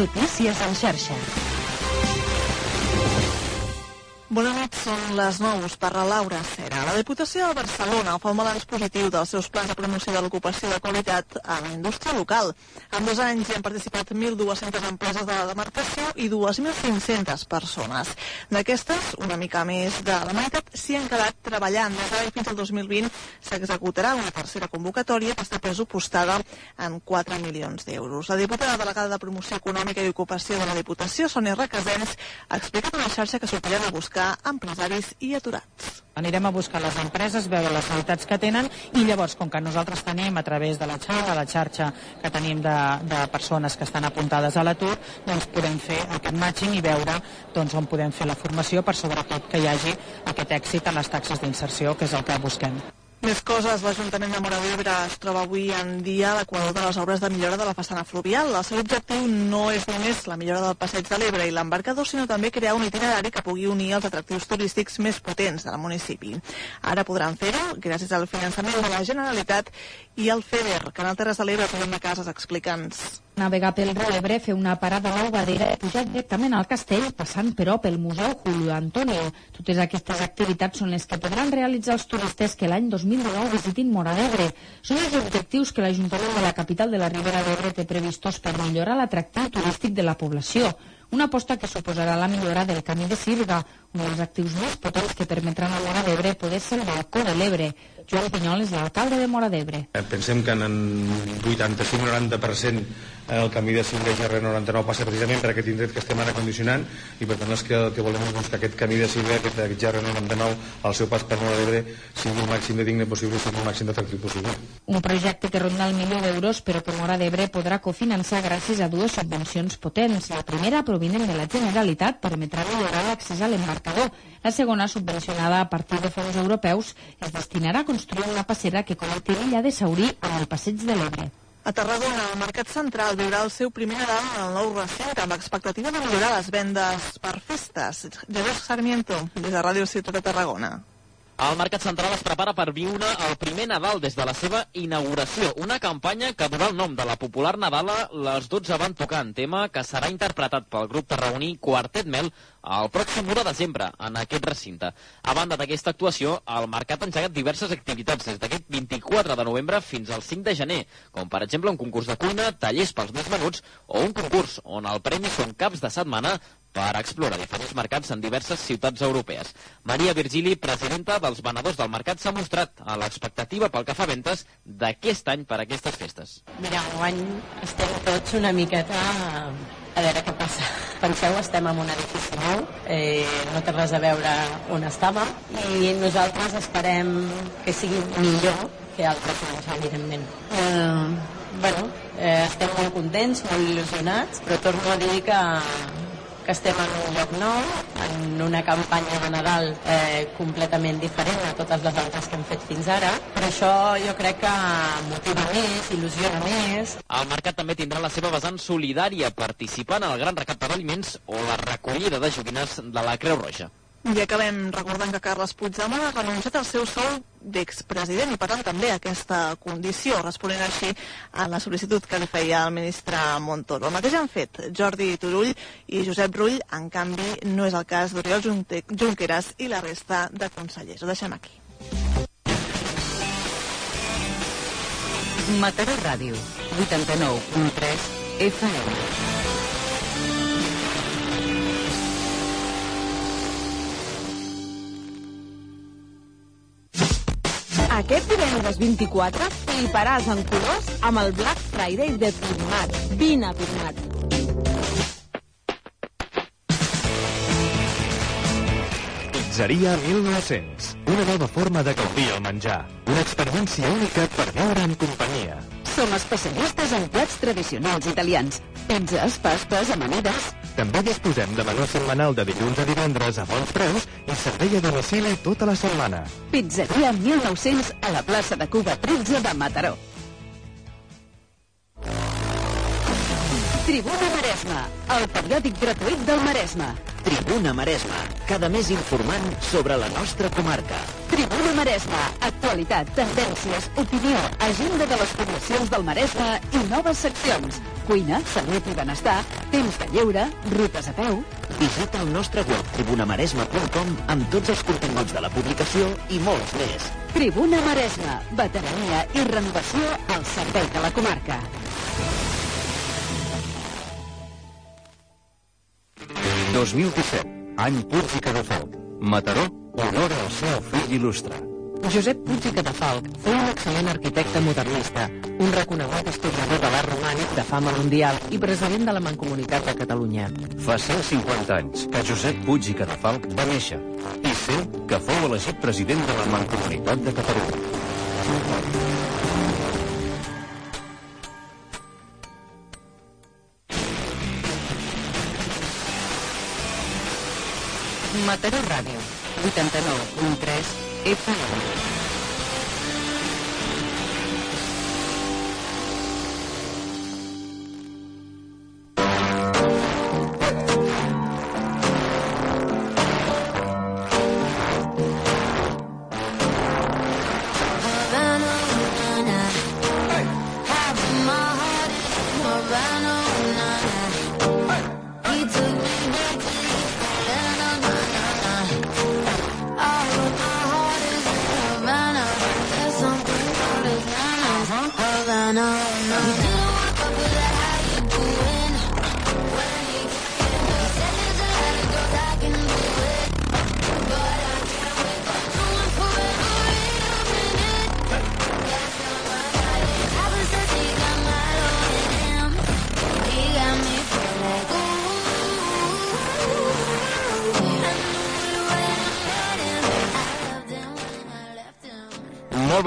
Notícies en xarxa. Bona nit, són les 9 per la Laura Cera. La Diputació de Barcelona fa un balanç positiu dels seus plans de promoció de l'ocupació de qualitat a la indústria local. En dos anys hi han participat 1.200 empreses de la demarcació i 2.500 persones. D'aquestes, una mica més de la meitat s'hi han quedat treballant. Des d'ara fins al 2020 s'executarà una tercera convocatòria que està pressupostada en 4 milions d'euros. La diputada delegada de Promoció Econòmica i Ocupació de la Diputació, Sònia Requesens, ha explicat una xarxa que sortiran a buscar buscar empresaris i aturats. Anirem a buscar les empreses, veure les necessitats que tenen i llavors, com que nosaltres tenim a través de la xarxa, la xarxa que tenim de, de persones que estan apuntades a l'atur, doncs podem fer aquest matching i veure doncs, on podem fer la formació per sobretot que hi hagi aquest èxit en les taxes d'inserció, que és el que busquem. Més coses, l'Ajuntament de Mora d'Ebre es troba avui en dia a l'equador de les obres de millora de la façana fluvial. El seu objectiu no és només la millora del passeig de l'Ebre i l'embarcador, sinó també crear un itinerari que pugui unir els atractius turístics més potents del municipi. Ara podran fer-ho gràcies al finançament de la Generalitat i el FEDER, Canal Terres de l'Ebre, de Cases, explica'ns navegar pel riu Ebre, fer una parada a l'Albadera i pujar directament al castell, passant però pel Museu Julio Antonio. Totes aquestes activitats són les que podran realitzar els turistes que l'any 2019 visitin Mora d'Ebre. Són els objectius que l'Ajuntament de la capital de la Ribera d'Ebre té previstos per millorar l'atractiu turístic de la població una aposta que suposarà la millora del camí de Sirga, un dels actius més potents que permetran a Mora d'Ebre poder ser el balcó de l'Ebre. Joan Pinyol és l'alcalde de Mora d'Ebre. Eh, pensem que en 85-90% el camí de 5 de GR99 passa precisament per aquest indret que estem ara condicionant i per tant és que el que volem és que aquest camí de 5 aquest, aquest GR99 al seu pas per Mora d'Ebre sigui el màxim de digne possible i sigui el màxim d'atractiu possible. Un projecte que ronda el milió d'euros però que Mora d'Ebre podrà cofinançar gràcies a dues subvencions potents. La primera provinent de la Generalitat permetrà millorar l'accés a l'embarcador. La segona, subvencionada a partir de fons europeus, es destinarà a construir una passera que connecti l'illa de Saurí amb el passeig de l'Ebre. A Tarragona, el Mercat Central viurà el seu primer Nadal en el nou recinte amb l'expectativa de millorar les vendes per festes. Jesús Sarmiento, des de Ràdio Ciutat de Tarragona. El Mercat Central es prepara per viure el primer Nadal des de la seva inauguració. Una campanya que durà el nom de la popular Nadala Les 12 van tocant, tema que serà interpretat pel grup tarragoní Quartet Mel el pròxim 1 de desembre en aquest recinte. A banda d'aquesta actuació, el mercat ha engegat diverses activitats des d'aquest 24 de novembre fins al 5 de gener, com per exemple un concurs de cuina, tallers pels més menuts o un concurs on el premi són caps de setmana per explorar diferents mercats en diverses ciutats europees. Maria Virgili, presidenta dels venedors del mercat, s'ha mostrat a l'expectativa pel que fa ventes d'aquest any per a aquestes festes. Mira, any estem tots una miqueta a veure què passa. Penseu, estem en un edifici nou, eh, no té res a veure on estàvem, i nosaltres esperem que sigui millor que altres anys, evidentment. Eh, bueno, eh, estem molt contents, molt il·lusionats, però torno a dir que que estem en un lloc nou, en una campanya de Nadal eh, completament diferent a totes les altres que hem fet fins ara. Per això jo crec que motiva més, il·lusiona més. El mercat també tindrà la seva vessant solidària participant en el gran recapte d'aliments o la recollida de joguines de la Creu Roja. I acabem recordant que Carles Puigdemont ha renunciat al seu sou d'expresident i per tant també aquesta condició, responent així a la sol·licitud que li feia el ministre Montoro. El mateix han fet Jordi Turull i Josep Rull, en canvi no és el cas d'Oriol Junqueras i la resta de consellers. Ho deixem aquí. Mataró Ràdio, 89.3 FM. Aquest divendres 24 fliparàs en colors amb el Black Friday de Firmat. Vine a Firmat. Pizzeria 1900. Una nova forma de gaudir el menjar. Una experiència única per veure en companyia. Som especialistes en plats tradicionals italians. Pizzas, pastes, amanides... També disposem de menú setmanal de dilluns a divendres a bons preus i servei a domicili tota la setmana. Pizzeria 1900 a la plaça de Cuba 13 de Mataró. Tribuna Maresma, el periòdic gratuït del Maresme. Tribuna Maresma, cada mes informant sobre la nostra comarca. Tribuna Maresma, actualitat, tendències, opinió, agenda de les formacions del Maresme i noves seccions. Cuina, salut i benestar, temps de lleure, rutes a peu... Visita el nostre web tribunamaresma.com amb tots els continguts de la publicació i molts més. Tribuna Maresma, veterania i renovació al servei de la comarca. 2017, any Puig i Cadafalc. Mataró honora el seu fill il·lustre. Josep Puig i Catafalc fou un excel·lent arquitecte modernista, un reconegut historiador de l'art romànic de fama mundial i president de la Mancomunitat de Catalunya. Fa 150 anys que Josep Puig i Cadafalc va néixer i sé que fou elegit president de la Mancomunitat de Catalunya. Mataró Ràdio, 89.3 FM.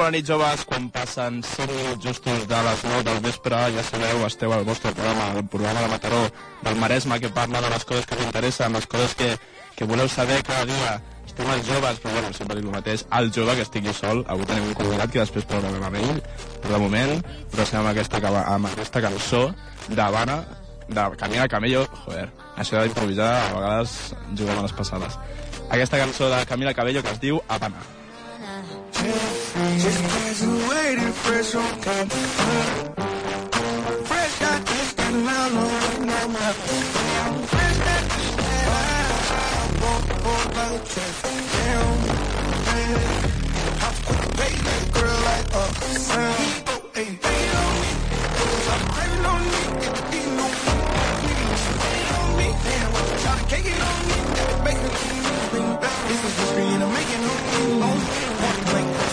Bona nit, joves. Quan passen 5 minuts justos de les 9 del vespre, ja sabeu, esteu al vostre programa, el programa de Mataró del Maresme, que parla de les coses que us interessen, les coses que, que voleu saber cada dia. Estem els joves, però bueno, sempre dic el mateix, el jove que estigui sol. Avui tenim un convidat que després parlarem amb ell, però de moment passem amb aquesta, amb aquesta cançó d'Havana, de Camina Camello, joder, això d'improvisar a vegades juguem a les passades. Aquesta cançó de Camila Cabello que es diu Havana. Just fresh. Fresh now no no. Fresh down. Hop quick, baby, girl like a hey, on me. I'm craving on me. Beating on me. Damn, to cake it on me. Make This is history and I'm making on me.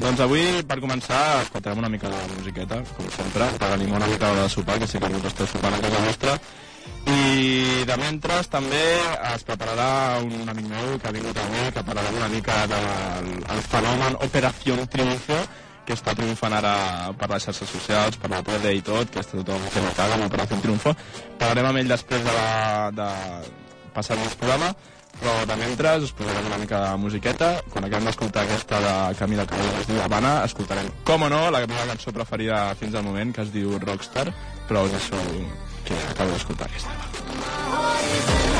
Doncs avui, per començar, escoltarem una mica de musiqueta, com sempre, animar una mica de sopar, que sé que alguns esteu sopant a casa nostra. I de mentre també es prepararà un amic meu que ha vingut avui, que parlarà una mica del el fenomen Operación Triunfo, que està triomfant ara per les xarxes socials, per la tele i tot, que està tothom fent el caga amb Operació Triunfo. Parlarem amb ell després de, la, de passar el programa, però de mentre us posarem una mica de musiqueta. Quan acabem d'escoltar aquesta de Camila Cabello, que es diu Habana, escoltarem, com o no, la meva cançó preferida fins al moment, que es diu Rockstar, però us deixo que acabo d'escoltar aquesta. I've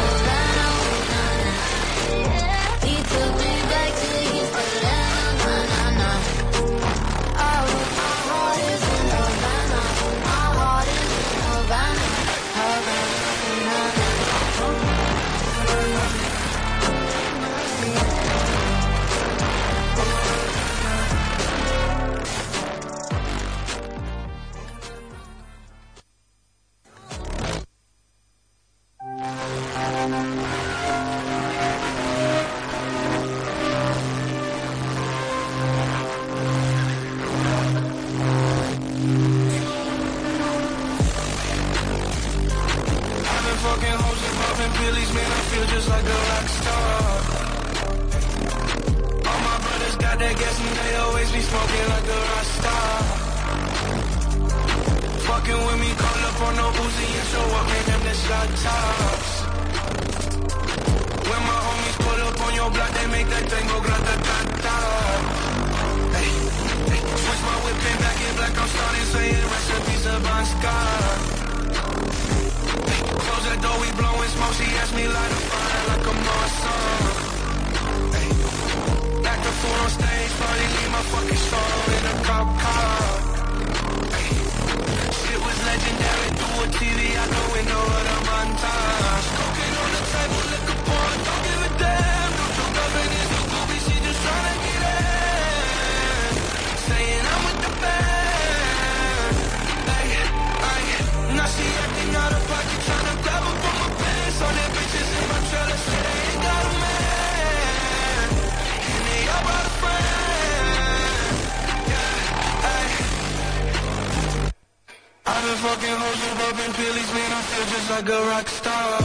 feel just like a rock star.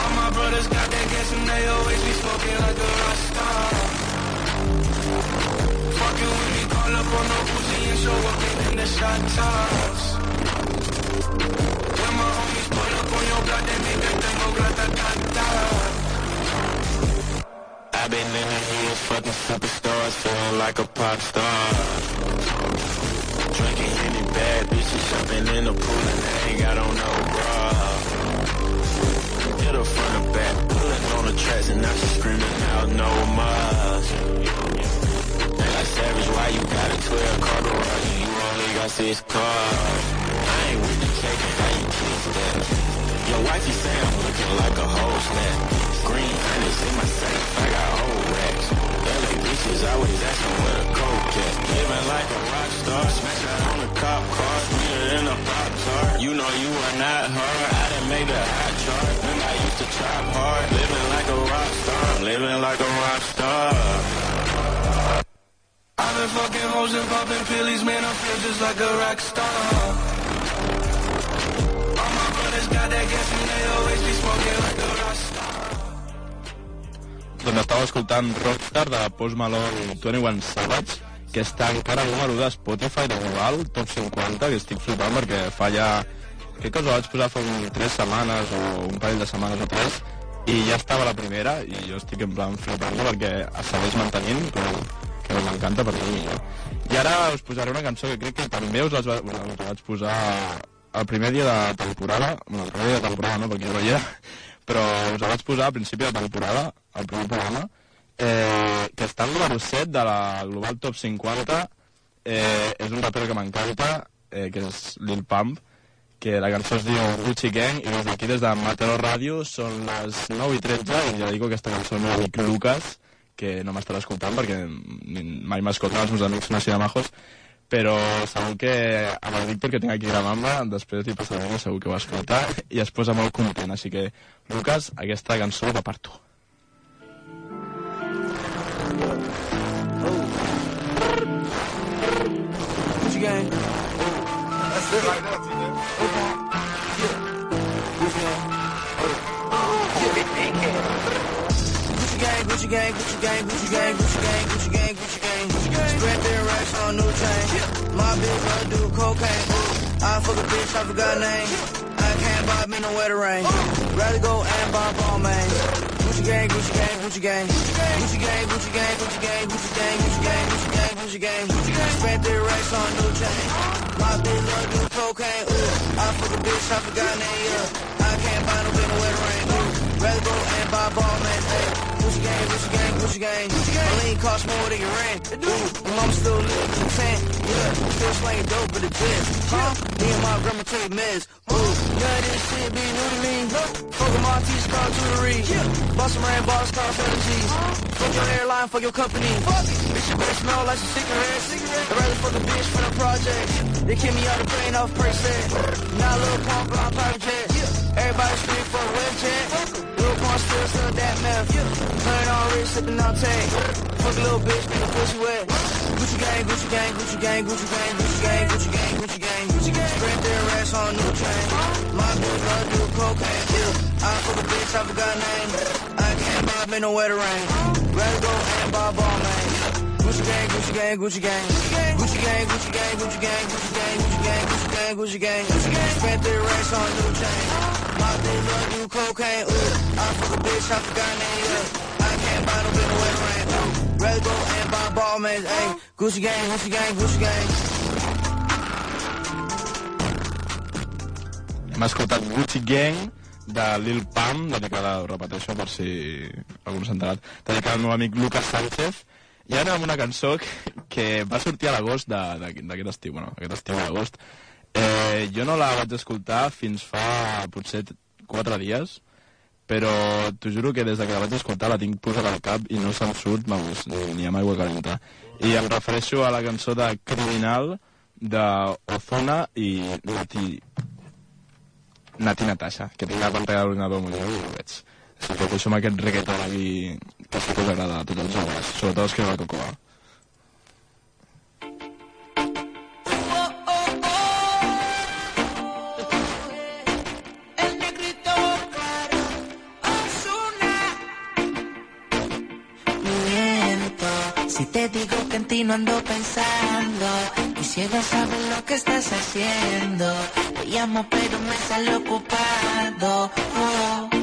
All my brothers got that gas and they always be smoking like a rock star. Fucking with me, call up on the Uzi and show up in the shot tops. When my homies pull up on your block, they make that thing go grata-ta-ta. I've been in the hills, fucking superstars, feeling like a pop star. Drinking bad bitches, jumping in the pool and they ain't got on no bra. Hit her front and back, pulling on the tracks and now she screaming out no more. They like savage, why you got a 12 car garage you only got six cars? I ain't with the cake, how you kiss that? Your wifey say I'm looking like a whole snack. Green honey's in my safe, I got old racks. LA bitches always asking where the coke at. Living like a rock star, smash out on the cop car, sweeter than a pop tart. You know you are not her, I done made a hot chart. Remember I used to trap hard, living like a rock star, living like a rock star. I've been fucking hoes and popping pillies, man, I feel just like a rock star. Doncs estava escoltant Rockstar de Post Malone 21 Savage, que està encara al número 1 de Spotify de global, top 50, que estic flipant perquè fa ja... Crec que us ho vaig posar fa un 3 setmanes o un parell de setmanes o 3, i ja estava la primera, i jo estic en plan flipant perquè es segueix mantenint, però que m'encanta és millor. I ara us posaré una cançó que crec que també us, les va, us vaig posar el primer dia de temporada, bueno, el primer dia de temporada no, perquè jo no hi era, però us la vaig posar al principi de temporada, al primer programa, eh, que està al número 7 de la Global Top 50, eh, és un raper que m'encanta, eh, que és Lil Pump, que la cançó es diu Gucci Gang, i des d'aquí, des de Mataró Ràdio, són les 9 i 13, i ja dic que aquesta cançó no dic Lucas, que no m'estarà escoltant perquè mai m'escolten els meus amics així de majos, però segur que amb el Víctor que tinc aquí gravant-me, després li passaré i segur que ho va escoltar i es posa molt content, així que Lucas, aquesta cançó va per tu. Gucci gang. That's it right there, TJ. Yeah. Gucci gang. Gucci gang, Gucci gang, Gucci gang, Gucci gang, Gucci gang, Gucci gang, Granddad racks on new chain. My bitch brother do cocaine. Ooh. I fuck a bitch, I forgot name. I can't buy me no wetter rain. Rather go and buy ball man. Gucci gang, Gucci gang, Gucci gang. Gucci gang, Gucci gang, Gucci gang, Gucci gang, Gucci gang, Gucci gang, Gucci gang. Granddad racks on new chain. My bitch brother do cocaine. Ooh. I fuck a bitch, I forgot name. Yeah. I can't buy no big no wetter rain. Rather go and buy ball man. Hey, Gucci gang, Gucci gang, Gucci gang, Gucci gang. My lean cost more than your rent. Ooh, my mama still live in ten. Yeah, still slanging dope for the jet. Huh? Me and my grandma take meds. Ooh, yeah, this shit be new to me. Fuck a Maltese car jewelry. Bust some rain, boss car fantasies. Fuck your hairline, fuck your company. Fuck it. Bitch, you better smell like some cigarette. I'd rather fuck a bitch from the project. They kick me out the brain off percent. Now a little pump on private jet. Everybody scream for a web jet. Pump still still that meth. Turn on rich, sipping on tank. Fuck a little bitch, make a pussy wet. Gucci gang, Gucci gang, Gucci gang, Gucci gang, Gucci gang, Gucci gang, Gucci gang, Gucci gang. Spread their ass on new chain. My bitch love do cocaine. Yeah, I fuck a bitch, I forgot name. I can't buy me no wetter rain. Rather go and buy ball man. Gucci gang, Gucci gang, Gucci gang, Gucci gang, Gucci gang, Gucci gang, Gucci gang, Gucci gang, Gucci gang, Gucci gang, Gucci gang. Spent three racks on new chain. My bitch love do cocaine. Ooh, I fuck a bitch, I forgot her name. Yeah. I can't buy no bitch no wet rain. Ooh, rather go and buy ball man. Hey, Gucci gang, Gucci gang, Gucci gang. Hem escoltat Gucci Gang de Lil Pam, dedicada, ho repeteixo per si algú s'ha enterat, dedicada al meu amic Lucas Sánchez, i ara amb una cançó que, que va sortir a l'agost d'aquest estiu, bueno, aquest estiu d'agost. Eh, jo no la vaig escoltar fins fa potser t- quatre dies, però t'ho juro que des de que la vaig escoltar la tinc posada al cap i no se'm surt, vamos, ni, amb aigua calenta. I em refereixo a la cançó de Criminal de Ozona i Nati, Nati Natasha, que tinc la pantalla de l'ordinador molt i ho veig. Si que amb aquest reggaeton aquí sí que agrada a tots els sobretot els que va cocoa. Si te digo que en ti no lo que estás haciendo llamo pero me sale ocupado oh.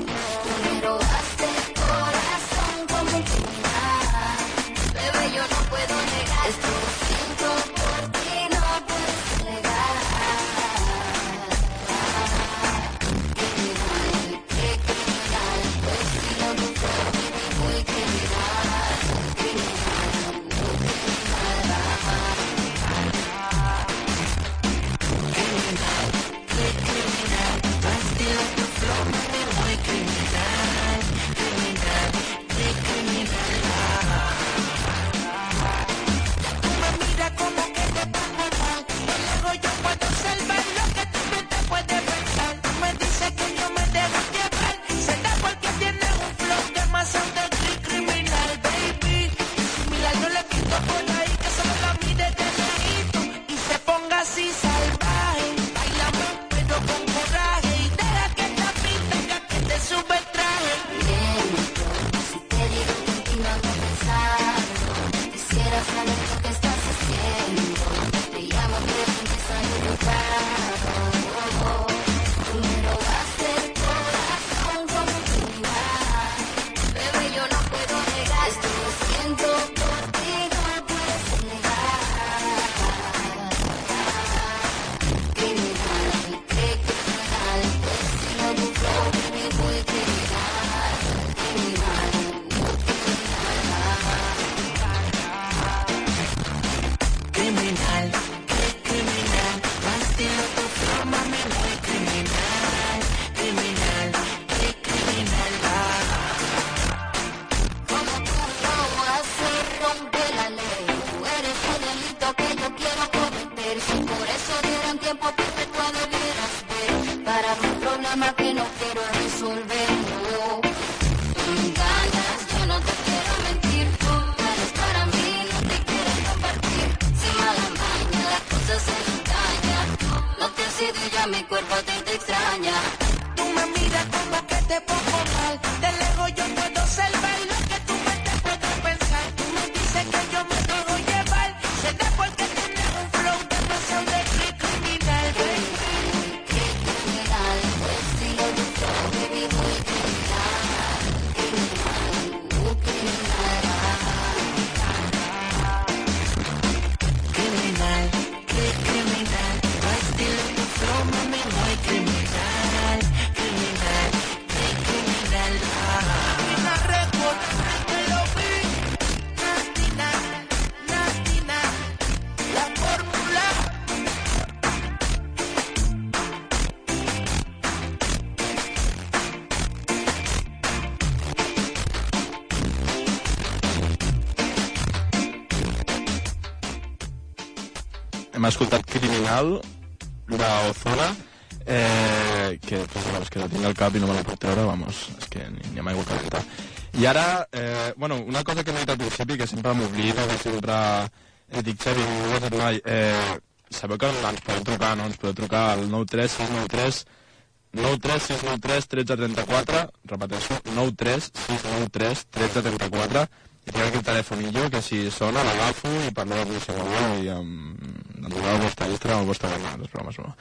Escoltat Criminal d'Ozona, eh, que, pues, és que la tinc al cap i no me la puc treure, vamos, és que ni, ni amb aigua calenta. I ara, eh, bueno, una cosa que m'he dit al principi, que sempre m'oblida, que sempre eh, dic, Xavi, no ho eh, sabeu que ens podeu trucar, no? Ens podeu trucar al 93693 93693 1334, repeteixo, 93693 1334, i tinc aquí el telefonillo que si sona l'agafo i parlo de qualsevol i em, doneu el vostre Instagram o el vostre canal, és broma, és broma.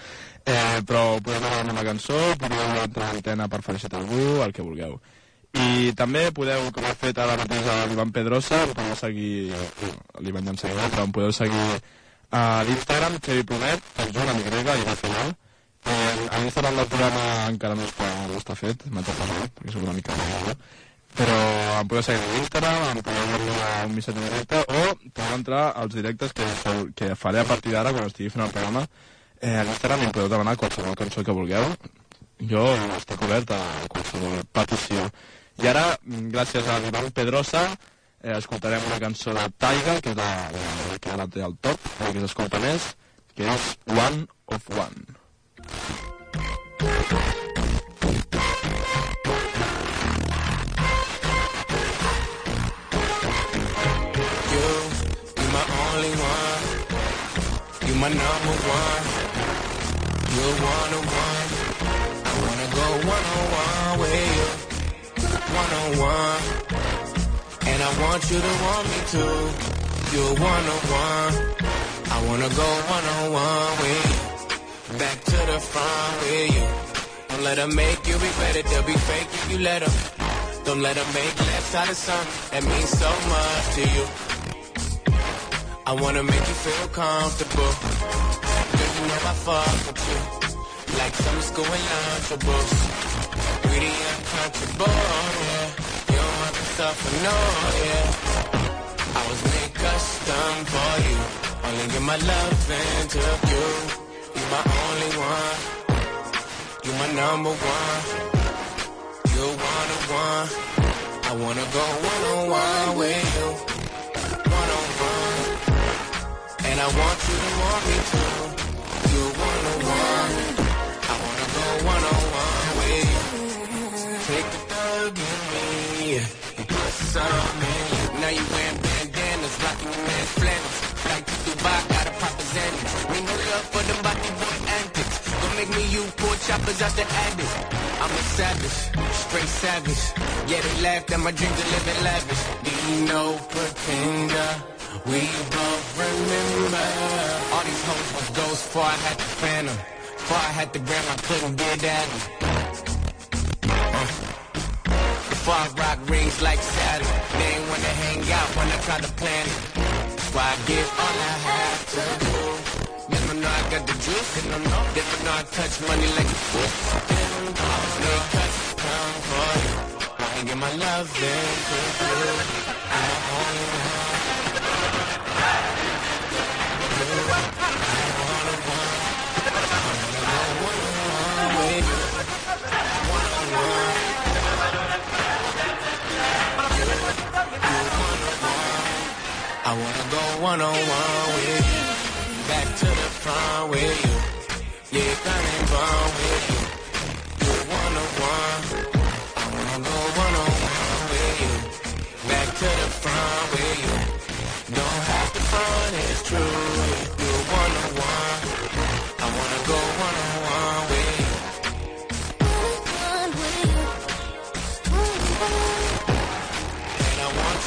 Eh, però podeu demanar una cançó, podeu a l'antena per felicitar algú, el que vulgueu. I també podeu, com ha fet ara mateix l'Ivan Pedrosa, em podeu seguir, l'Ivan ja em seguirà, però em podeu seguir a l'Instagram, Xevi Plomet, per Joan amb Y i al final. Eh, a l'Instagram del programa encara no està, no està fet, m'ha parlar, perquè soc una mica mal, però em podeu seguir a l'Instagram, em podeu enviar un missatge directe o podeu entrar als directes que, que faré a partir d'ara quan estigui fent el programa. Eh, a l'Instagram i em podeu demanar qualsevol cançó que vulgueu. Jo estic obert a qualsevol petició i ara, gràcies a l'Ivan Pedrosa eh, escoltarem una cançó de Taiga que és la, la que ara té el top la que s'escolta més que és One of One. You, my number one. You're one on one. I wanna go one on one with you. One on one. And I want you to want me too. You're one on one. I wanna go one on one with you. Back to the front with you. Don't let her make you regret it. They'll be fake if you let them. Don't let her make less out of something that means so much to you. I wanna make you feel comfortable. Girl, you know I fuck with you. Like some school and lunchables. Really uncomfortable, yeah. You don't have to suffer, no, yeah. I was made custom for you. Only give my love into you. You my only one. You my number one. You're one on one. I wanna go one on one with you. And I want you to want me. You're one on one. I wanna go one on one you. Take the thug in me and put some in you. Now you wearing bandanas, rocking your man's flannels. Like to Dubai, got a proposition. Ain't no love for them body boy antics. Gonna make me you poor choppers out the attic. I'm a savage, straight savage. Yeah, they laughed at my dreams of living lavish. Do you know pretender? We both before I had the phantom. Before I had the gram, I couldn't a daddy. Uh. Before I rock rings like Saturn. They ain't wanna hang out when I try to plan it. Why I give all I have to do. Never know I got the juice, and I'm. Never know I touch money like a fool. I was made custom for you. I get my love into you. I'm only. I wanna go one on one with you. Back to the front with you. Yeah, gun and bone with you. You're one on one. I wanna go one on one with you. Back to the front with you. Don't have to front, it's true.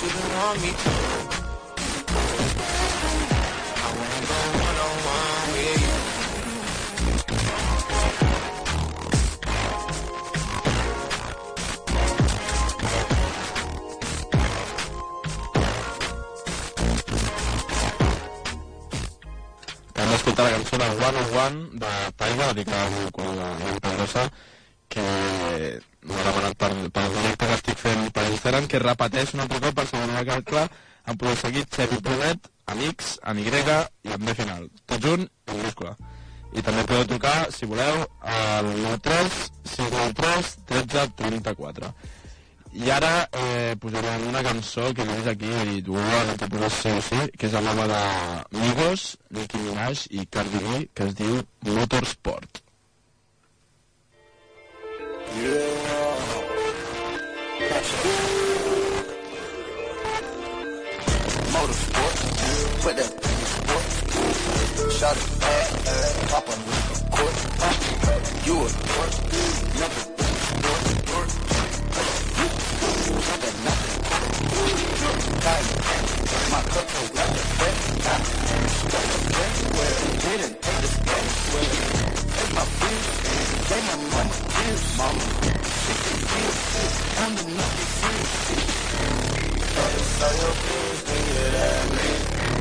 And I want you to want me too. I wanna go one on one with you. que hem d'escoltar la cançó de One on One de Taiga, dedicada al meu col·lega Joan Pedrosa, que m'ha demanat per, per el directe que estic fent per Instagram, que repeteix un altre cop per m'ha quedat clar, em podeu seguir Xevi Promet, amics, amb Y i amb B final. Tot junt, en minúscula. I també podeu trucar, si voleu, al 93 53 13 34. I ara eh, posarem una cançó que veus aquí i tu la que poses sí o sí, que és el nom de Migos, Nicki Minaj i Cardi B, que es diu Motorsport. Motorsport, put the shot it back, uh, pop on the court. You a court, number my cup will let the bread down. Let the bread well, didn't take the bread well. Take my food, take my mama, give mama. She can give this, I'm the number three. Gotta sell your food, think it at me.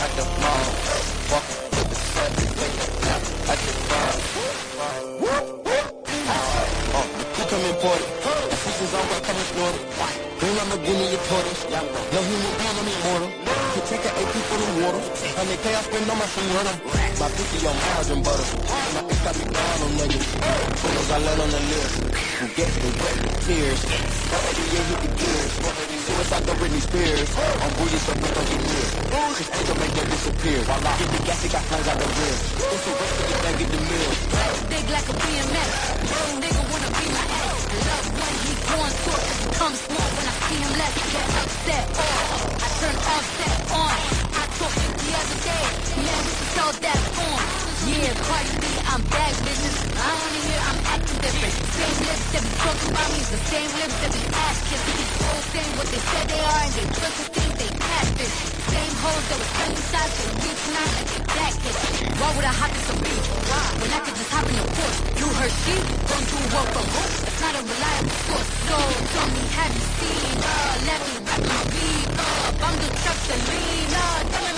at the mall. Walk in the set, take the app at the crawl. Oh, he come imported. And sisters all got coming water. Green Lamborghini, your tortoise. No human being, I'm immortal. Could take an AP for the water. Hundred K I spend on my senora. My 50 on and butter. My ex got me down on niggas. Photos I let on the list. Who gets me wet tears. Already yeah, hit the gears. Suicide the Britney Spears. I'm booty so we don't get near. Cause Angel make that disappear. Get the gas, it got flames out the rear. It's a race to get back, get the meal. Big like a BMX. Little nigga wanna be my ex. Love when he going to it. Comes small when I see him less. Get upset. Oh, I turn offset on. I told 50 the other day. We can sell that on. Yeah, Cardi B, I'm back business. I wanna hear I'm acting different. Same lips that be talking about me the same lips that be asking. These hoes saying what they said they are and they just to think they catfish. Same hoes that was to the beach tonight like they blackfish. Why would I hop in some beef? When I could just hop in a Porsche. You heard she don't do work for who? That's not a reliable source. So tell me, have you seen? Uh, let me rap my beat. Uh, I'm the truck to tell me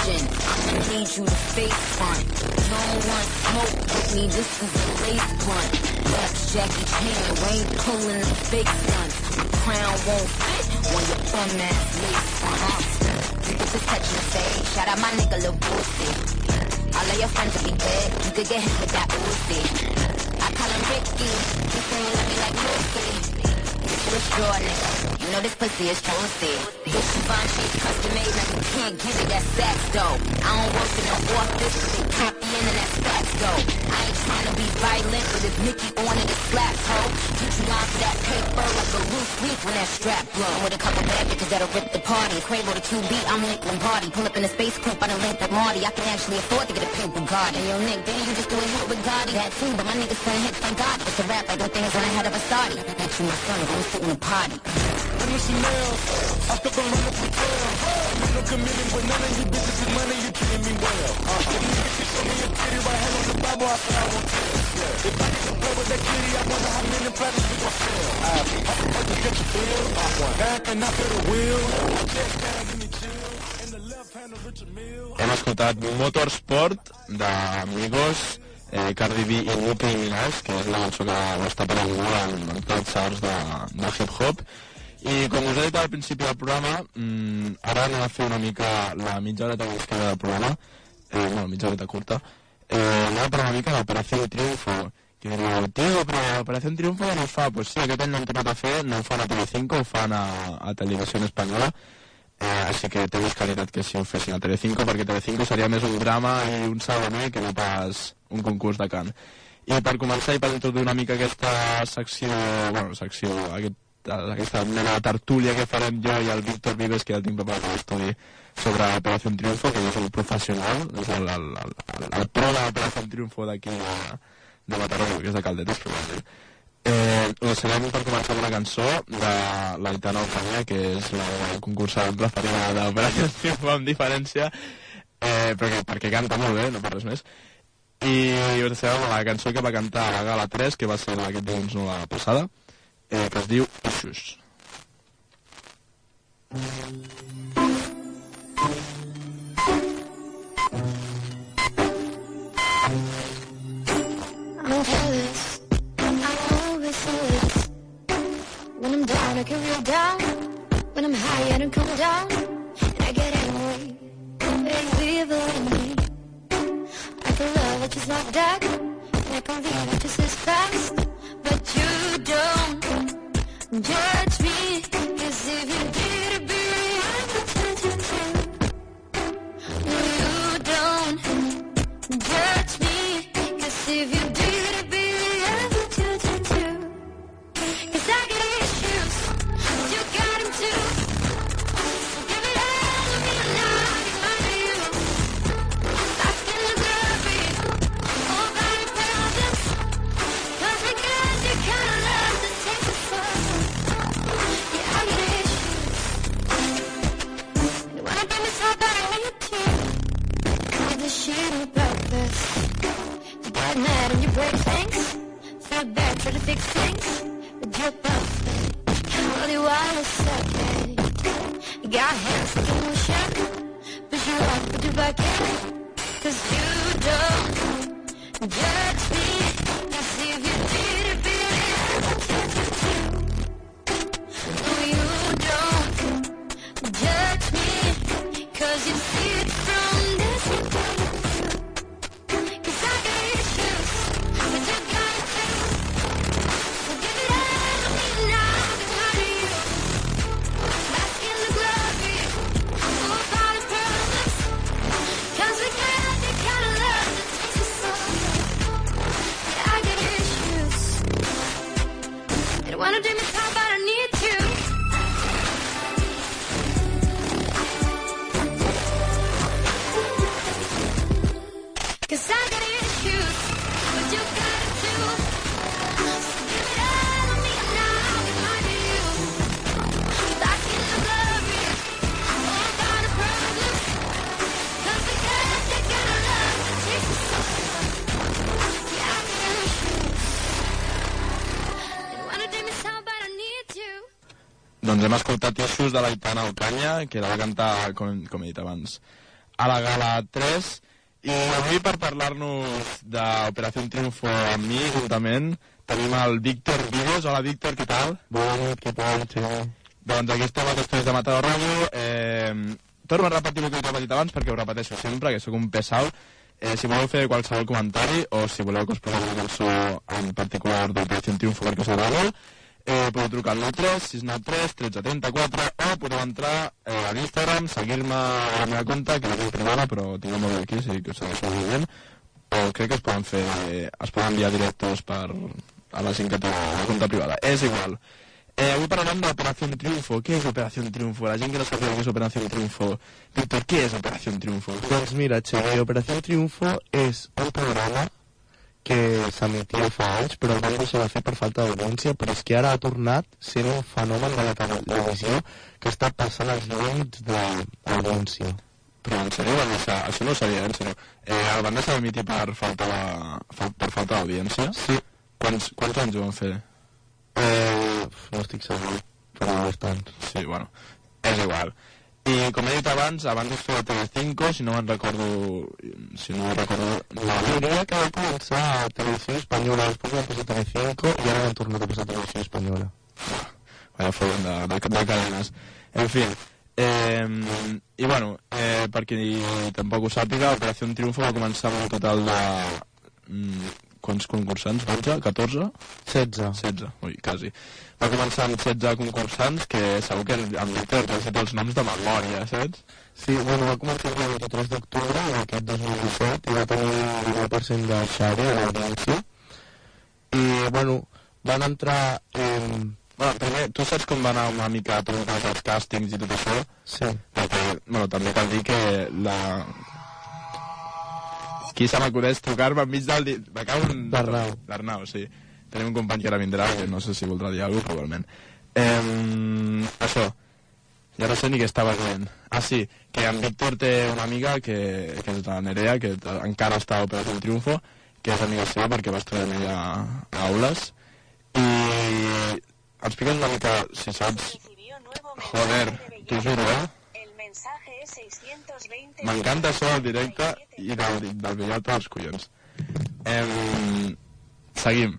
I'ma need you to face front. Don't want smoke with me, this is a lace blunt. That's Jackie Chan, rain pulling the fake stunts. Crown won't fit when your bum ass lace front. You get this touching the face, shout out my nigga Lil Boosie. All of your friends will be dead, you could get hit with that Uzi. I call him Ricky, he saying let me like Lucy. This is straw nigga, you know this pussy is juicy. This Givenchy's custom made, now you can't get it, that's sex though. I don't work in no office, they copying and that's facts though. I ain't trying to be violent, but if Nicki on it, it slaps ho. Get you for that paper like a loose leaf when that strap blow. With a couple bad bitches that'll rip the party. Quavo the QB, I'm Nick Lombardi. Pull up in a space coupe, I done linked like Marty. I can actually afford to get a pink Bugatti. And yo, Nick, didn't you just do a hit with Gotti? That too, but my niggas playing hits like Gotti. It's a rap like them things when I had a Versace. Bet you my son, I'm sitting in a party. Let me Chanel. I took a run up the trail. Ain't no committing with none of you bitches with money, you treating me well. Uh, you bitches show me your titty right hand on the Bible, I said I won't tell. Yeah. If I to play with that kitty, I wonder how many platinums we gon' sell. I can just get your bill. Back and I feel the wheel. Check down, give me chill. The. Hem escoltat Motorsport d'Amigos, eh, Cardi B i Nicki Minaj, que és la cançó que està prenent molt en, en tots els de, de hip-hop. I com us he dit al principi del programa, mm, ara anem a fer una mica la mitja més que del programa, eh, no, mitja horeta curta, eh, anem a parlar una mica d'Operació Triunfo, que diu, tio, però Operació Triunfo ja no es fa. Pues sí, aquest any l'han tornat a fer, no ho fan a Telecinco, ho fan a, a Televisió Espanyola, eh, així que té més qualitat que si ho fessin a Telecinco, perquè Telecinco seria més un drama i un saloner que no pas un concurs de cant. I per començar i per introduir una mica aquesta secció, bueno, secció, aquest, aquesta mena de tertúlia que farem jo i el Víctor Vives, que ja el tinc preparat a l'estudi, sobre Operació Triunfo, que jo soc el professional, és el, el, el, el, pro de l'Operació Triunfo d'aquí de, de Mataró, que és de Caldetes, sí. Eh, us serem per començar amb una cançó de l'Aitana Eufèmia, que és la concursant preferida d'Operació Triunfo amb diferència, eh, perquè, perquè canta molt bé, no per res més. I us deixarem amb la cançó que va cantar a la Gala 3, que va ser aquest dilluns, no la passada, eh, que es diu. How about Doncs hem escoltat Issues de l'Aitana Alcanya, que la va cantar, com, com he dit abans, a la Gala 3, i avui per parlar-nos d'Operació Triunfo amb mi, juntament, tenim el Víctor Vives. Hola, Víctor, què tal? Bona nit, què tal? Sí. Doncs aquí estem als estudis de Matador Ràdio. Eh, torno a repetir el que he repetit abans perquè ho repeteixo sempre, que sóc un pesau. Eh, si voleu fer qualsevol comentari o si voleu que us posem una cançó en particular d'Operació Triunfo perquè us agrada, eh, podeu trucar al 93 693 1334 o podeu entrar eh, a l'Instagram, seguir-me a la meva compte, que la tinc privada, però tinc el mòbil aquí, sí que us segueixo bien. O crec que es poden fer, eh, es poden enviar directos per, a la gent que té la compte privada. És igual. Eh, avui parlarem d'Operació Triunfo. Què és Operació Triunfo? La gent que no sap què és Operació Triunfo. Víctor, què és Operació Triunfo? Doncs mira, Xavi, Operació Triunfo és un programa que s'emetia fa anys, però el van deixar de fer per falta d'audiència, però és que ara ha tornat sent un fenomen de la televisió que està passant els límits d'audiència. Però en sèrio van deixar... Això no ho sabia, en sèrio. Eh, el van deixar d'emitir per falta de, per falta d'audiència? Sí. Quants, quants anys ho van fer? Eh, no estic segur, però bastants. Sí, bueno, és igual. I com he dit abans, abans es feia Telecinco, si no me'n recordo... Si no recordo... La diria que va començar a Televisió Espanyola, després van passar a Telecinco i ara han tornat a passar a Televisió Espanyola. Vaya follon de, de, de cadenes. En fi, eh, i bueno, eh, per qui tampoc ho sàpiga, Operació Triunfo va començar amb un total de... Mm, quants concursants? 12? 14? 16. 16, ui, quasi. Va començar amb 16 concursants, que segur que en Víctor t'ha fet els noms de memòria, saps? Sí, bueno, va començar el 23 d'octubre d'aquest 2017 i va tenir un 19% de share a l'audiència. I, bueno, van entrar... Eh, Bueno, primer, tu saps com va anar una mica tot el cas dels càstings i tot això? Sí. Perquè, bueno, també cal dir que la... Qui se m'acudeix trucar-me enmig del... Di... Me cago en... L'Arnau. L'Arnau, sí. Tenim un company que ara vindrà, que no sé si voldrà dir alguna cosa, probablement. Eh, això. Ja no sé ni què estava dient. Ah, sí, que en Víctor té una amiga que, que és la Nerea, que encara està a Operació Triunfo, que és amiga seva perquè va estudiar amb ella a aules. I expliques una mica, si saps... Joder, t'ho juro, eh? M'encanta això del directe i del, del billet als collons. Em, seguim.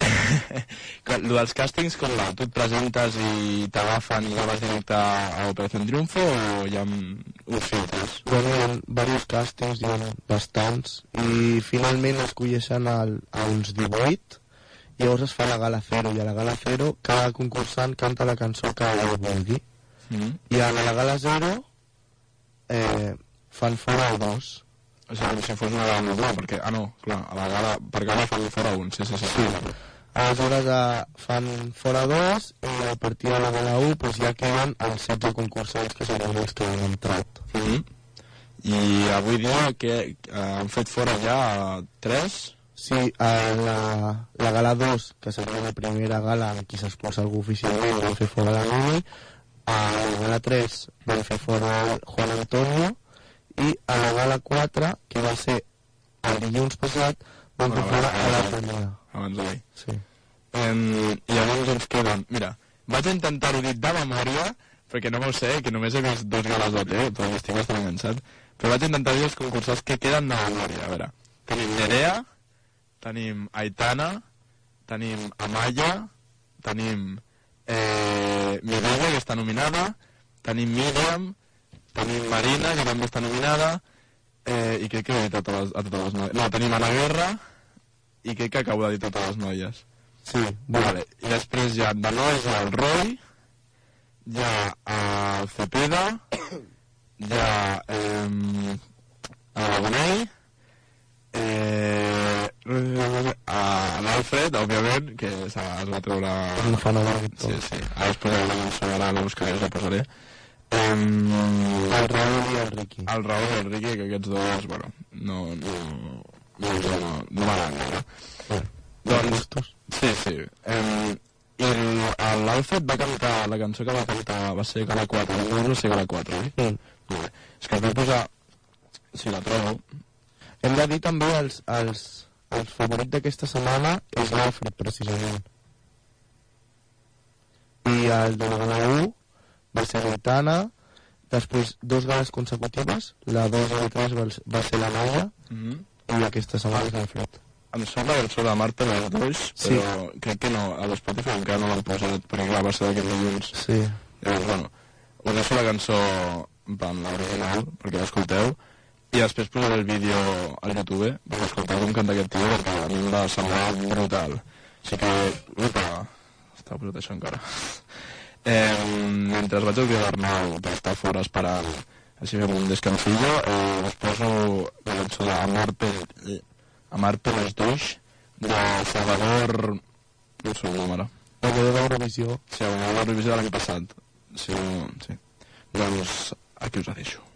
Lo dels càstings, com va? Tu et presentes i t'agafen i ja vas directe a Operació Triunfo o hi ha mm, uns filtres? Bueno, hi ha diversos càstings, hi ha bastants, i finalment escolleixen el, a uns 18, i llavors es fa la gala 0, i a la gala 0 cada concursant canta la cançó que vulgui. Mm. I a la gala 0 eh, fan fora dos. O sigui, si fos una gala normal, perquè... Ah, no, clar, a la gala... Per gala fan fora un, sí, sí, sí. sí. Aleshores eh, fan fora dos i a partir de la gala 1 pues, ja queden els 16 concursants que seran els que han entrat. Mm -hmm. I avui dia que eh, han fet fora ja tres? Sí, a la, la gala 2, que seria la primera gala en què s'expulsa algú oficialment, van fer fora la Nini, a la gala 3 van fer fora Juan Antonio, i a la gala 4, que va ser el dilluns passat, van fer fora a la primera. Abans d'ahir. Sí. Em, I llavors ens queden... Mira, vaig intentar-ho dir de memòria, perquè no m'ho sé, que només he vist dos gales d'OT, però estic bastant enganxat, però vaig intentar dir els concursants que queden de memòria. A veure, tenim Nerea, tenim Aitana, tenim Amaya, tenim eh, Mireia, que està nominada, tenim Míriam, tenim Marina, que també està nominada, eh, i crec que he dit a totes, a totes les noies. No, tenim Ana Guerra, i crec que acabo de dir totes les noies. Sí. Vale. I després ha de nois el Roy, hi ha el Cepeda, ha eh, el Bonell, eh, a l'Alfred, òbviament, que es va treure... Un fenomen. Sí, sí. Ara us posaré la cançó, ara no buscaré, us la posaré. Um, el Raúl i el Riqui. El Raúl i el Riqui, que aquests dos, bueno, no, no, no, no, no, no m'agraden gaire. Doncs, sí, sí. Um, I l'Alfred va cantar, la cançó que va cantar va ser Gala 4, no no sé Gala 4, oi? Mm. Molt bé. És que es va posar, si la trobo, Hem de dir també els, els, el favorit d'aquesta setmana és l'Alfred, precisament. I el de la gala 1 va ser l'Aitana, després dos gales consecutives, la 2 i la 3 va, va ser la Maya, Mhm. i aquesta setmana és l'Alfred. em sembla que el surt de Marta les dos, Sí. però crec que no, a l'Spotify encara no l'han posat, perquè clar, va ser d'aquest dilluns. Sí. Llavors, bueno, us deixo la cançó en plan l'original, perquè l'escolteu, i després posaré el vídeo al YouTube per escoltar com canta aquest tio, perquè a mi em va semblar brutal. Així que, upa, estava posat això encara. Eh, mentre vaig al vídeo d'Arnau per estar fora esperant així fem un descansillo, eh, us poso la cançó d'Amar per, Amar per les dos, de Salvador... No sé nom ara. Guanyador d'Eurovisió. Sí, el guanyador d'Eurovisió de l'any passat. Sí, sí. Doncs aquí us la deixo.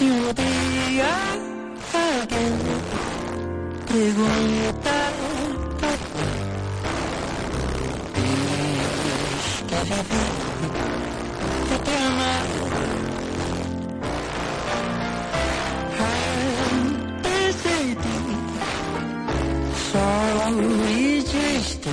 Si un día alguien pregunta por qué está viviendo de te amar antes de ti solo hiciste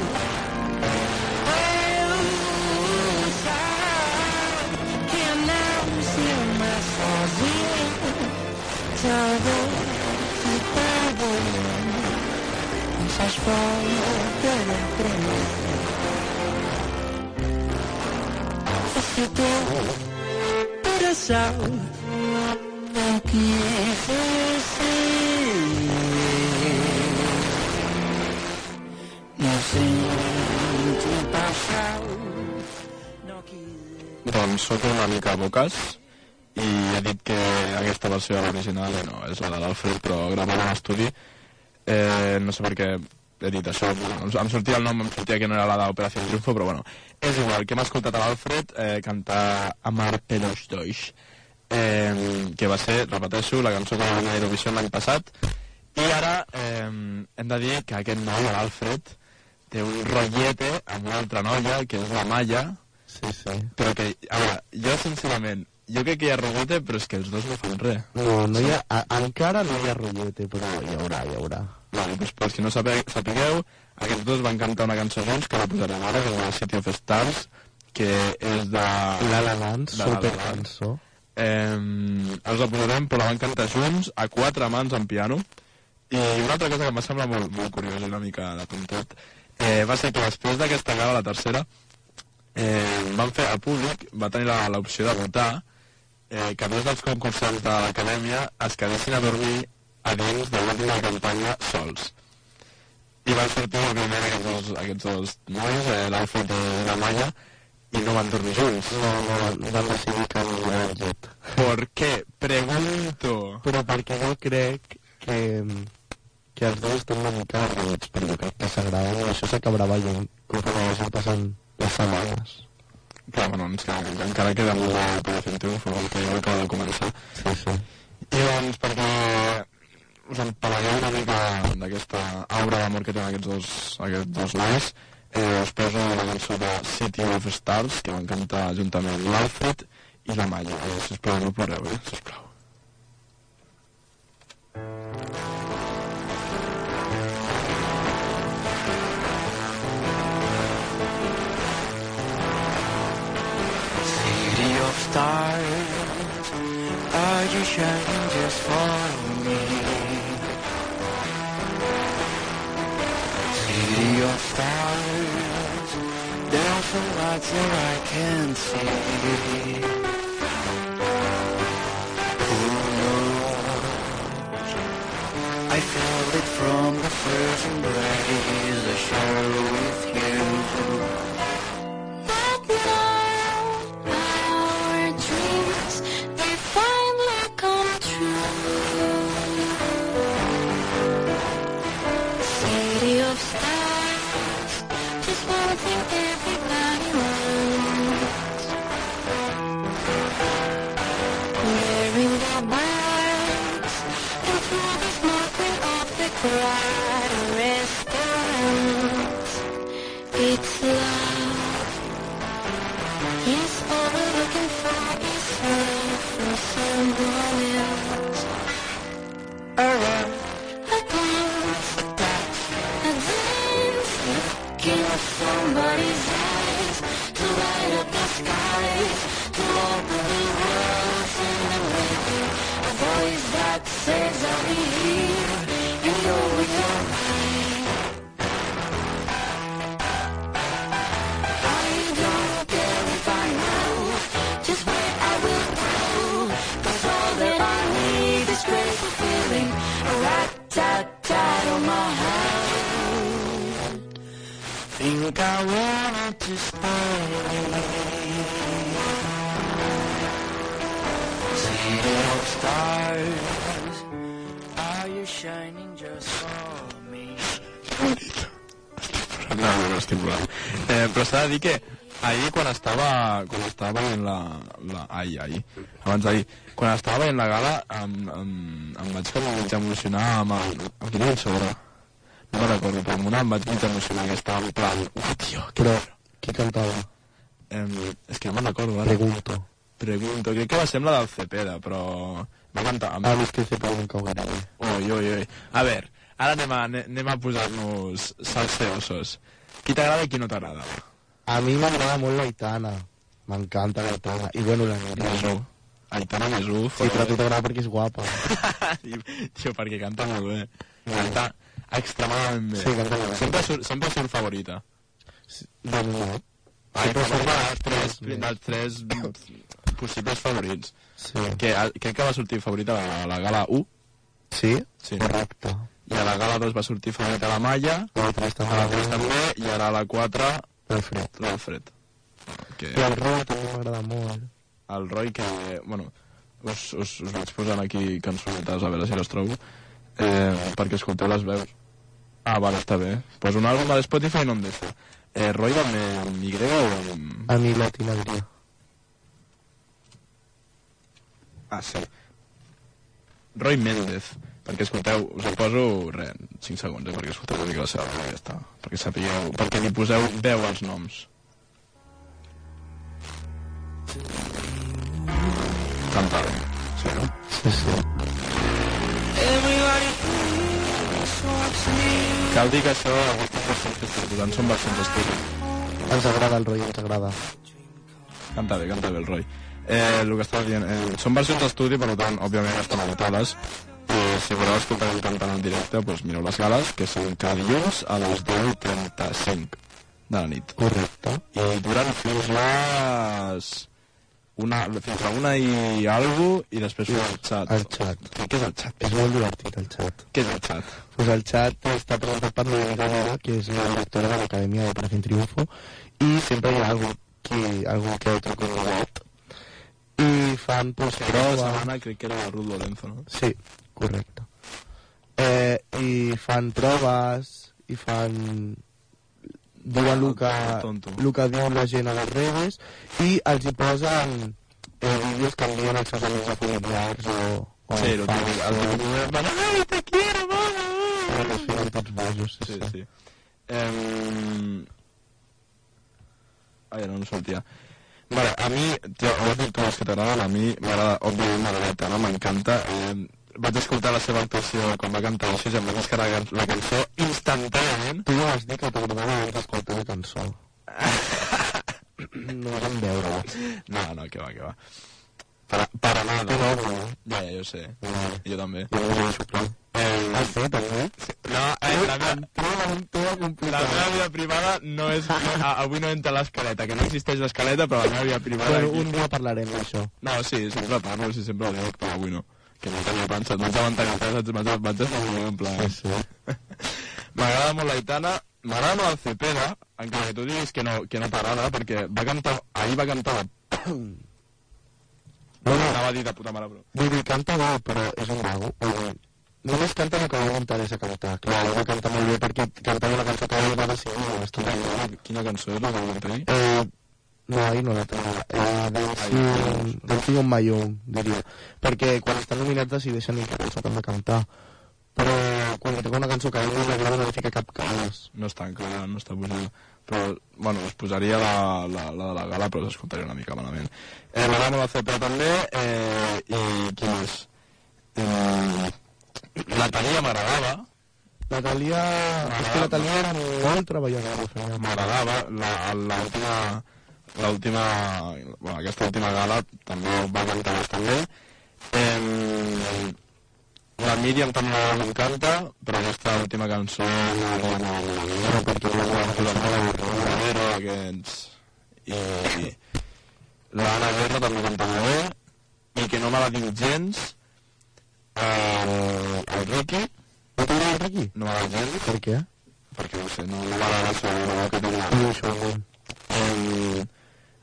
Coitado, coitado Não faz bola pela prima Afetou coração O que é você? Não sinto Então, Doncs sóc un mica boques, versió eh, no, és la de l'Alfred, però gravada en estudi. Eh, no sé per què he dit això, em, sortia el nom, em sortia que no era la d'Operació Triunfo, però bueno, és igual, que hem escoltat a l'Alfred eh, cantar Amar Pelos Doix, eh, que va ser, repeteixo, la cançó que va guanyar a Eurovisió l'any passat, i ara eh, hem de dir que aquest noi, l'Alfred, té un rotllete amb una altra noia, que és la Maya, Sí, sí. però que, a veure, jo sincerament, jo crec que hi ha rotllete, però és que els dos no fan res. No, no hi ha, a, encara no hi ha rotllete, però hi haurà, hi haurà. Vale, doncs per si no sabe, sapigueu, aquests dos van cantar una cançó junts que la posarem ara, que és la City of Stars, que és de... La La Land, de La La super Land. cançó. Eh, els la posarem, però la van cantar junts, a quatre mans en piano. I una altra cosa que em va semblar molt, molt curiosa i una mica de tontet, eh, va ser que després d'aquesta gala, la tercera, eh, van fer, el públic va tenir la- l'opció de votar eh, que dos dels concursants de l'acadèmia es quedessin a dormir a dins de l'última campanya sols. I van sortir òbviament aquests dos, aquests dos nois, eh, l'Alfred i la Maya, i no van dormir junts. No, no, van, van decidir que no eren jet. ¿Por qué? Pregunto. Però perquè no crec que, que els dos estan una mica arreglats, però jo crec que s'agraden i això s'acabarà veient conforme vagin passant les setmanes. Clar, bueno, ens queda, encara queda molt de Operació Triunfo, el que ja acaba de començar. Sí, sí. I doncs, perquè us empalagueu una mica d'aquesta aura d'amor que tenen aquests dos, aquests dos nois, eh, us poso la cançó de City of Stars, que van cantar juntament l'Alfred i la Maya. Eh, sisplau, no ploreu, eh, sisplau. City of stars, are you shining just for me? City of stars, there are some lights that I can't see. Who knows? I felt it from the first embrace I share Thank you. Quan estava veient la, la... Ai, ahir, abans d'ahir, quan estava veient la gala em, em, em vaig com mig emocionar amb el... Amb quina era? No me'n recordo, però amb una em vaig mig emocionar que estava en plan... Uf, tio, que... Però, qui cantava? Eh, és que no me'n recordo ara. Pregunto. Pregunto, crec que va ser la del Cepeda, però... Va cantar... Amb... Ah, és que Cepeda no cau bé. Oi, oi, oi. A veure, ara anem a, anem a posar-nos salseosos. Qui t'agrada i qui no t'agrada? A mi m'agrada molt l'Aitana. M'encanta l'Aitana. I bueno, la Núria. Mesú. Aitana Mesú. Sí, però a tu t'agrada perquè és guapa. Tio, perquè canta molt bé. Canta extremadament bé. Sí, canta molt bé. Sempre surt, sempre surt favorita. Doncs no. Ai, però som els tres, dels tres possibles favorits. Sí. Que, crec que va sortir favorit a la, la gala 1. Sí? Sí. Correcte. I a la gala 2 va sortir favorit a la Malla, A la 3 també. a la 3 també, i ara a la 4 L'Alfred. l'Alfred. Que... I el Roy també m'agrada molt. el Roy que, bueno, us, us, us vaig posant aquí cançonetes a veure si les trobo. Eh, perquè escolteu les veus. Ah, vale, està bé. Pues un àlbum a Spotify no em deixa. Eh, Roy va amb Y o amb... A mi latinagria. ah, sí. Roy Méndez. Perquè escolteu, us ho poso res, 5 segons, eh, perquè escolteu una mica la seva i ja està, perquè sapigueu, perquè li poseu veu als noms canta bé, sí, no? Sí, sí. Cal dir que això, aquestes versions que estic posant són versions d'estudi. Ens agrada el Roy, ens agrada. Canta bé, canta bé el Roy. Eh, el que estava dient, eh, són versions d'estudi, per tant, òbviament estan editades. I si voleu escoltar el cantant en directe, doncs mireu les gales, que són cada dilluns a les 10.35 de la nit. Correcte. I duran fins les... Una, fins a una i algo, i després fem el xat. El xat. Què, és el xat? És molt divertit, el xat. Què és el xat? Pues el xat està presentat per Noemí Guerrero, que és la directora de l'Acadèmia de Operación Triunfo, i sempre hi ha algú, que, algú que otro convidat. I fan, pues, Però la setmana crec que era Ruth Lorenzo, no? Sí, correcte. Eh, I fan proves, i fan... Diuen el que, el que diu la gent a les redes, i els hi posen eh, vídeos que envien als seus amics o familiars o... o Sí, el típic, el típic, Manel, te quiero, mama! Però es fiquen tots bojos, sí, Sí, sí. Eh... Ai, no em sortia. Vale, a mi, tio, ho has dit tu, que t'agraden, a mi m'agrada, òbviament, Margareta, no? M'encanta. Eh, vaig escoltar la seva actuació quan va cantar això i em va descarregar la, la cançó instantàniament. Tu ja vas dir que t'agradava abans d'escoltar la cançó. no vam veure-la. No, no, que va, que va. Para, para nada. Tu no, no. Ja, ja, jo sé. Vale. Jo també. Jo no ho clar. Eh, Ah, sí, també? no, eh, la meva, la meva vida privada no és... No, avui no entra l'escaleta, que no existeix l'escaleta, però la meva vida privada... Bueno, aquí- un dia parlarem d'això. No, sí, sempre parlo, sí, sempre ho dic, però avui no. Que no tenia pensat, vaig avançar que vaig, vaig, vaig estar en plan... Sí, sí. M'agrada molt l'Aitana, m'agrada molt el Cepeda, encara que tu diguis que no, que no t'agrada, perquè va cantar, ahir va cantar... No, no, Anava a dir de puta mare, però... vull dir, canta bé, però és un mago. Vull dir, només canta el que a mi m'interessa cantar. Clar, ell va cantar molt bé perquè cantava una cançó que va. Quina, Bastant quina, cançó és la que vam tenir? Eh, no, ahir no la tenia. Eh, Dancing on own, diria. Perquè quan estan nominats decideixen quina cançó que han de cantar. Però quan toca una cançó que a ell no li agrada no li fica cap cares. No està encara, no està posada. Però, bueno, es posaria la, la, la de la gala, però s'escoltaria una mica malament. Eh, m'agrada molt el CP també, eh, i qui més? Eh, la Thalia m'agradava, La Talia... És que la Talia era molt treballadora. m'agradava, la- l'última l'última, bueno, aquesta última gala també va cantar bastant bé. Eh, la Míriam també m'encanta, però aquesta última cançó no, no perquè no la Romero, aquests... I, i l'Anna Guerra també canta molt bé, i que no me la diu gens, el, el Ricky, No t'agrada el Ricky? no me la gens, Per què? perquè no sé, no m'agrada la seva que tenia. No, això no. El,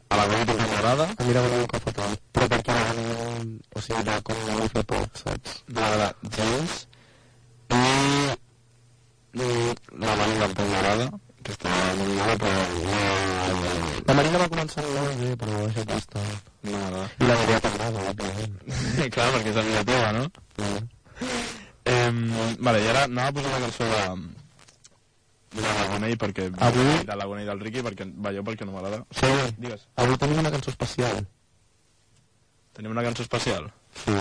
a la Goni també m'agrada, A mi m'agrada un cop fatal. Però perquè la no... O sigui, era com no li fa por, saps? m'agrada gens, i, i la Mani tampoc m'agrada, que està nominada, però no, La Marina va començar molt bé, però ha deixat bastar. no m'agrada. I la Maria t'agrada, òbviament. Clar, perquè és amiga teva, no? Eh, vale, i ara anava a posar una cançó de, de l'Agonei perquè... Avui- De l'Agonei del Ricky, perquè veieu perquè no m'agrada. Sí, Digues. avui tenim una cançó especial. Tenim una cançó especial? Sí.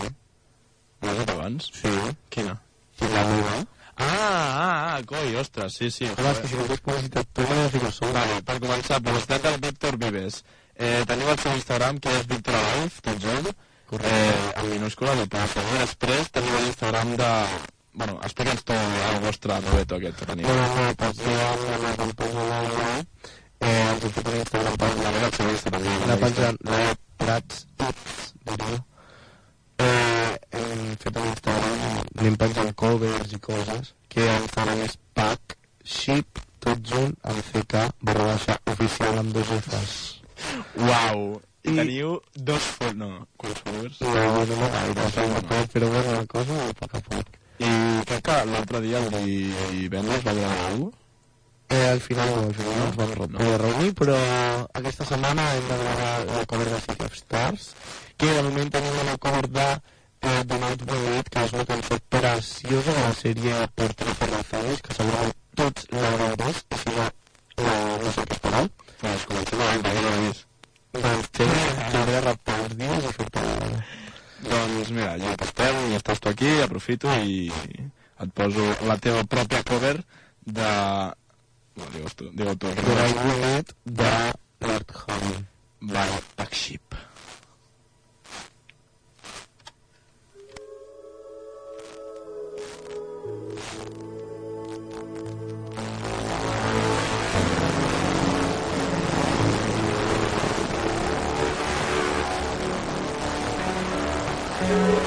L'has dit abans? Sí. Quina? I la meva. Ah, ah, ah, coi, ostres, sí, sí. Home, és que si no hagués publicitat tu, m'he de ficar sol. Vale, per començar, publicitat del Víctor Vives. Eh, teniu el seu Instagram, que és Víctor Alive, tot junt. Eh, en minúscula, seguir. Després teniu l'Instagram de... Bueno, explica'ns tot el vostre noveto aquest que teniu. Bueno, no, pues jo amb la companya Laura eh, estic fent un Instagram per La meva també. anar penjant la Prats X, diria. Eh, hem fet un Instagram, anem penjant covers i coses, que Instagram és pack, ship, tot junt, amb CK, barra baixa, oficial amb dos Fs. Uau! I teniu dos. No, quants followers? No, no, no gaire, tampoc, però bueno, la cosa a poc a poc. I crec que l'altre dia, el divendres, va gravar alguna cosa? Eh, al final no, al final no ens vam no. poder reunir, però aquesta setmana hem de gravar la cover de City of Stars, que de moment tenim una cover de eh, The Night Meet, que és una cançó preciosa de la sèrie Portrait for Rafaels, que segurament tots la veuràs, i si no, la, no sé què esperar. Pues comencem a veure, no l'he vist. Doncs té, t'hauré de raptar els dies i fer-te... Doncs mira, ja estem, ja estàs tu aquí, aprofito i et poso la teva pròpia cover de... No, digues tu, digue tu. We Meet de Lord Honey. By Black Sheep. Que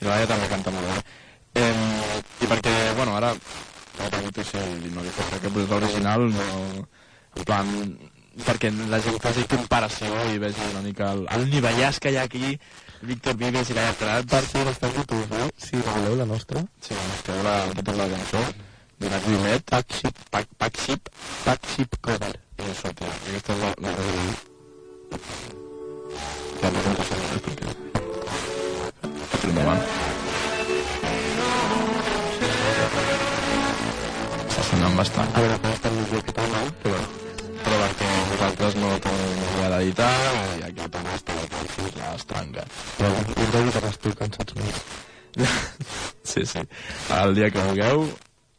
I la Laia també canta molt bé. Eh, I perquè, bueno, ara la pregunto si no li fos que pues, l'original no... En plan, perquè la gent faci comparació i vegi una mica el, el nivellàs que hi ha aquí Víctor Vives i Laia Prats. Per si no està a YouTube, no? Si voleu la nostra. Sí, la nostra, la, la, la cançó. Donat Vimet. Pack Ship. Pack, pack Ship. Pack Ship Cover. I això, tio. Aquesta és la, la reunió. Ja no això, eh, perquè... Però endavant. Està sonant bastant. A veure, com està el millor que tal, no? Però, però perquè vosaltres no teniu idea d'editar i aquí Tomàs té la canció surt l'estranga. Però us de guitarres tu, que en saps més. sí, sí. El dia que vulgueu,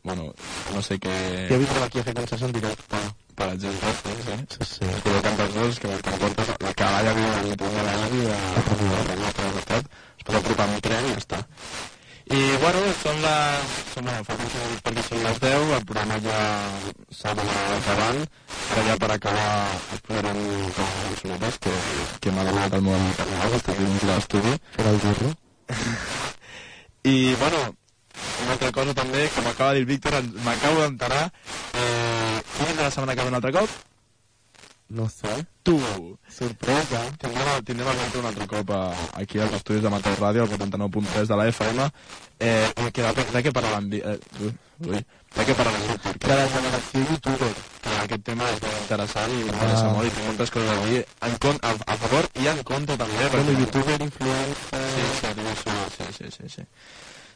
bueno, no sé què... Jo vindrem aquí a fer cançons en directe. Per exemple, sí, sí. Sí, cantar els dos, que quan portes la cavalla viu a la de la ràdio de la costat, es pot apropar el tren i ja està. I, bueno, són les... Són, bueno, fa 15 minuts perquè són les 10, el programa ja s'ha d'anar acabant, però ja per acabar us posarem com a cançonetes que, que m'ha demanat el meu amic Arnau, que està dins l'estudi. Per al burro. I, bueno, una altra cosa també, que m'acaba de dir el Víctor, m'acabo d'enterar, eh, qui vindrà la setmana que ve un altre cop? No sé. Tu! Sorpresa. Tindrem, tindrem el Víctor un altre cop a, aquí als estudis de Mateu Ràdio, al 89.3 de la FM. Eh, que de, de què parlàvem? Eh, ui, de què parlàvem? De la generació youtuber. Que aquest tema és molt interessant i m'interessa Ah. molt i té moltes coses a dir en con, a, a favor i en contra també. Bueno, youtuber, influencer... Sí, sí, sí, sí, sí, sí.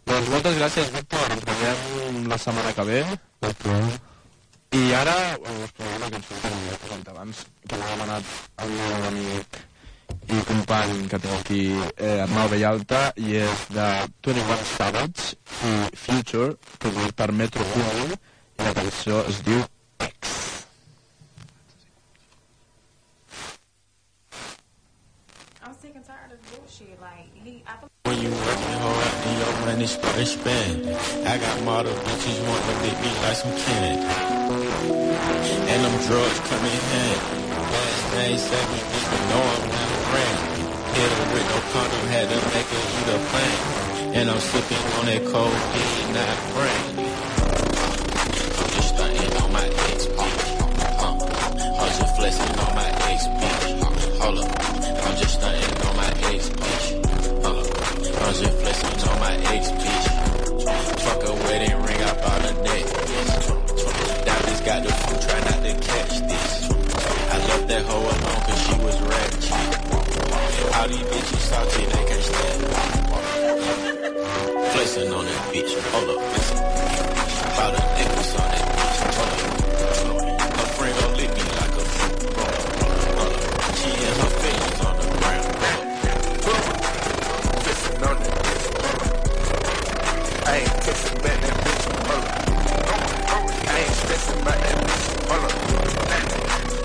Doncs moltes gràcies, Víctor. Ens veiem la setmana que ve. I ara bueno, us posaré una cançó que m'he presentat abans, que m'ha demanat el meu amic i company que tinc aquí, eh, Arnau Bellalta, i és de 21 Savage i Future, produït per Metro Boomin, i la cançó es diu X. When you working hard and your money start expanding. I got model bitches want to lick me like some candy. And them drugs come in handy. Last name seven, but know I'm not a brand. Hit her with no condom, had to make her eat a plan. And I'm sipping on that cold codeine, not brandy. I'm just stunting on my ex, bitch. Uh, I'm just flexing on my ex, bitch. Hold up. I'm just stunting on my ex, bitch. This. I left that hoe alone cause she was ratchet. All these bitches salty, they can't stand. Flexing on that bitch, hold up,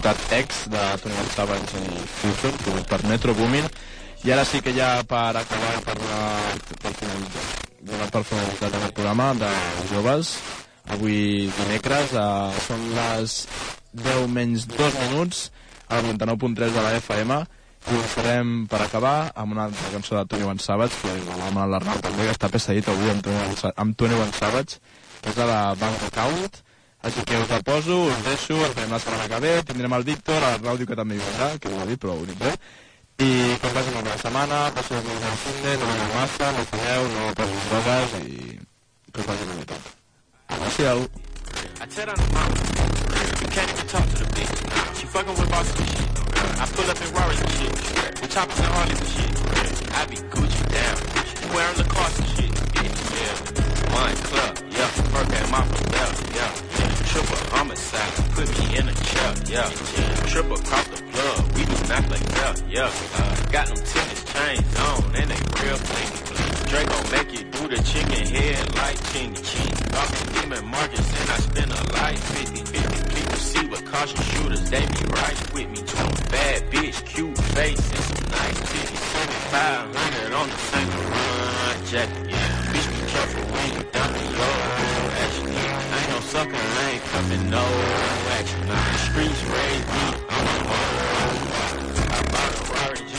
A escoltat X de Tony Savage i Future, produït per Metro Boomin, i ara sí que ja per acabar per, la, per finalitzar, donar per finalitzat el programa de joves, avui dimecres, eh, són les 10 menys 2 minuts, al 99.3 de la FM, i ho farem per acabar amb una altra cançó de Tony One Savage, que l'home l'Arnau també, està pesadit avui amb Tony amb One Savage, que és de la Bank Account, així que us la poso, us deixo, ens veiem la setmana que ve, tindrem el Víctor, el Ràdio que també hi vendrà, que ho ha dit, però ho dic bé. I que us una bona setmana, passeu un bon fin de, no veniu massa, no fumeu, no preneu drogues i que us vagi una mica. Adéu. I the mama. You can't even talk to the bitch. She fucking with boss and shit. I pull up in Rarers and shit. We choppers and Harleys and shit. I be Gucci down. Wearing the cars and shit. Yeah. One club. Yeah. Work at my belt. Yeah. Triple homicide. Put me in a chair. Yeah. Triple cop the plug. We do not play fair. Yeah. Uh, got them tennis chains on and they real bling. Drake gon' make it do the chicken head like ching ching. The demon markets and I spend a life 50 50. People see with caution shooters, they be right with me. Bad bitch, cute face and some nice titties. 7500 on the same run jacket. Yeah. When you. Action. I ain't no sucker, I ain't cuffing no action. The streets raised me, I'm a I bought a Rari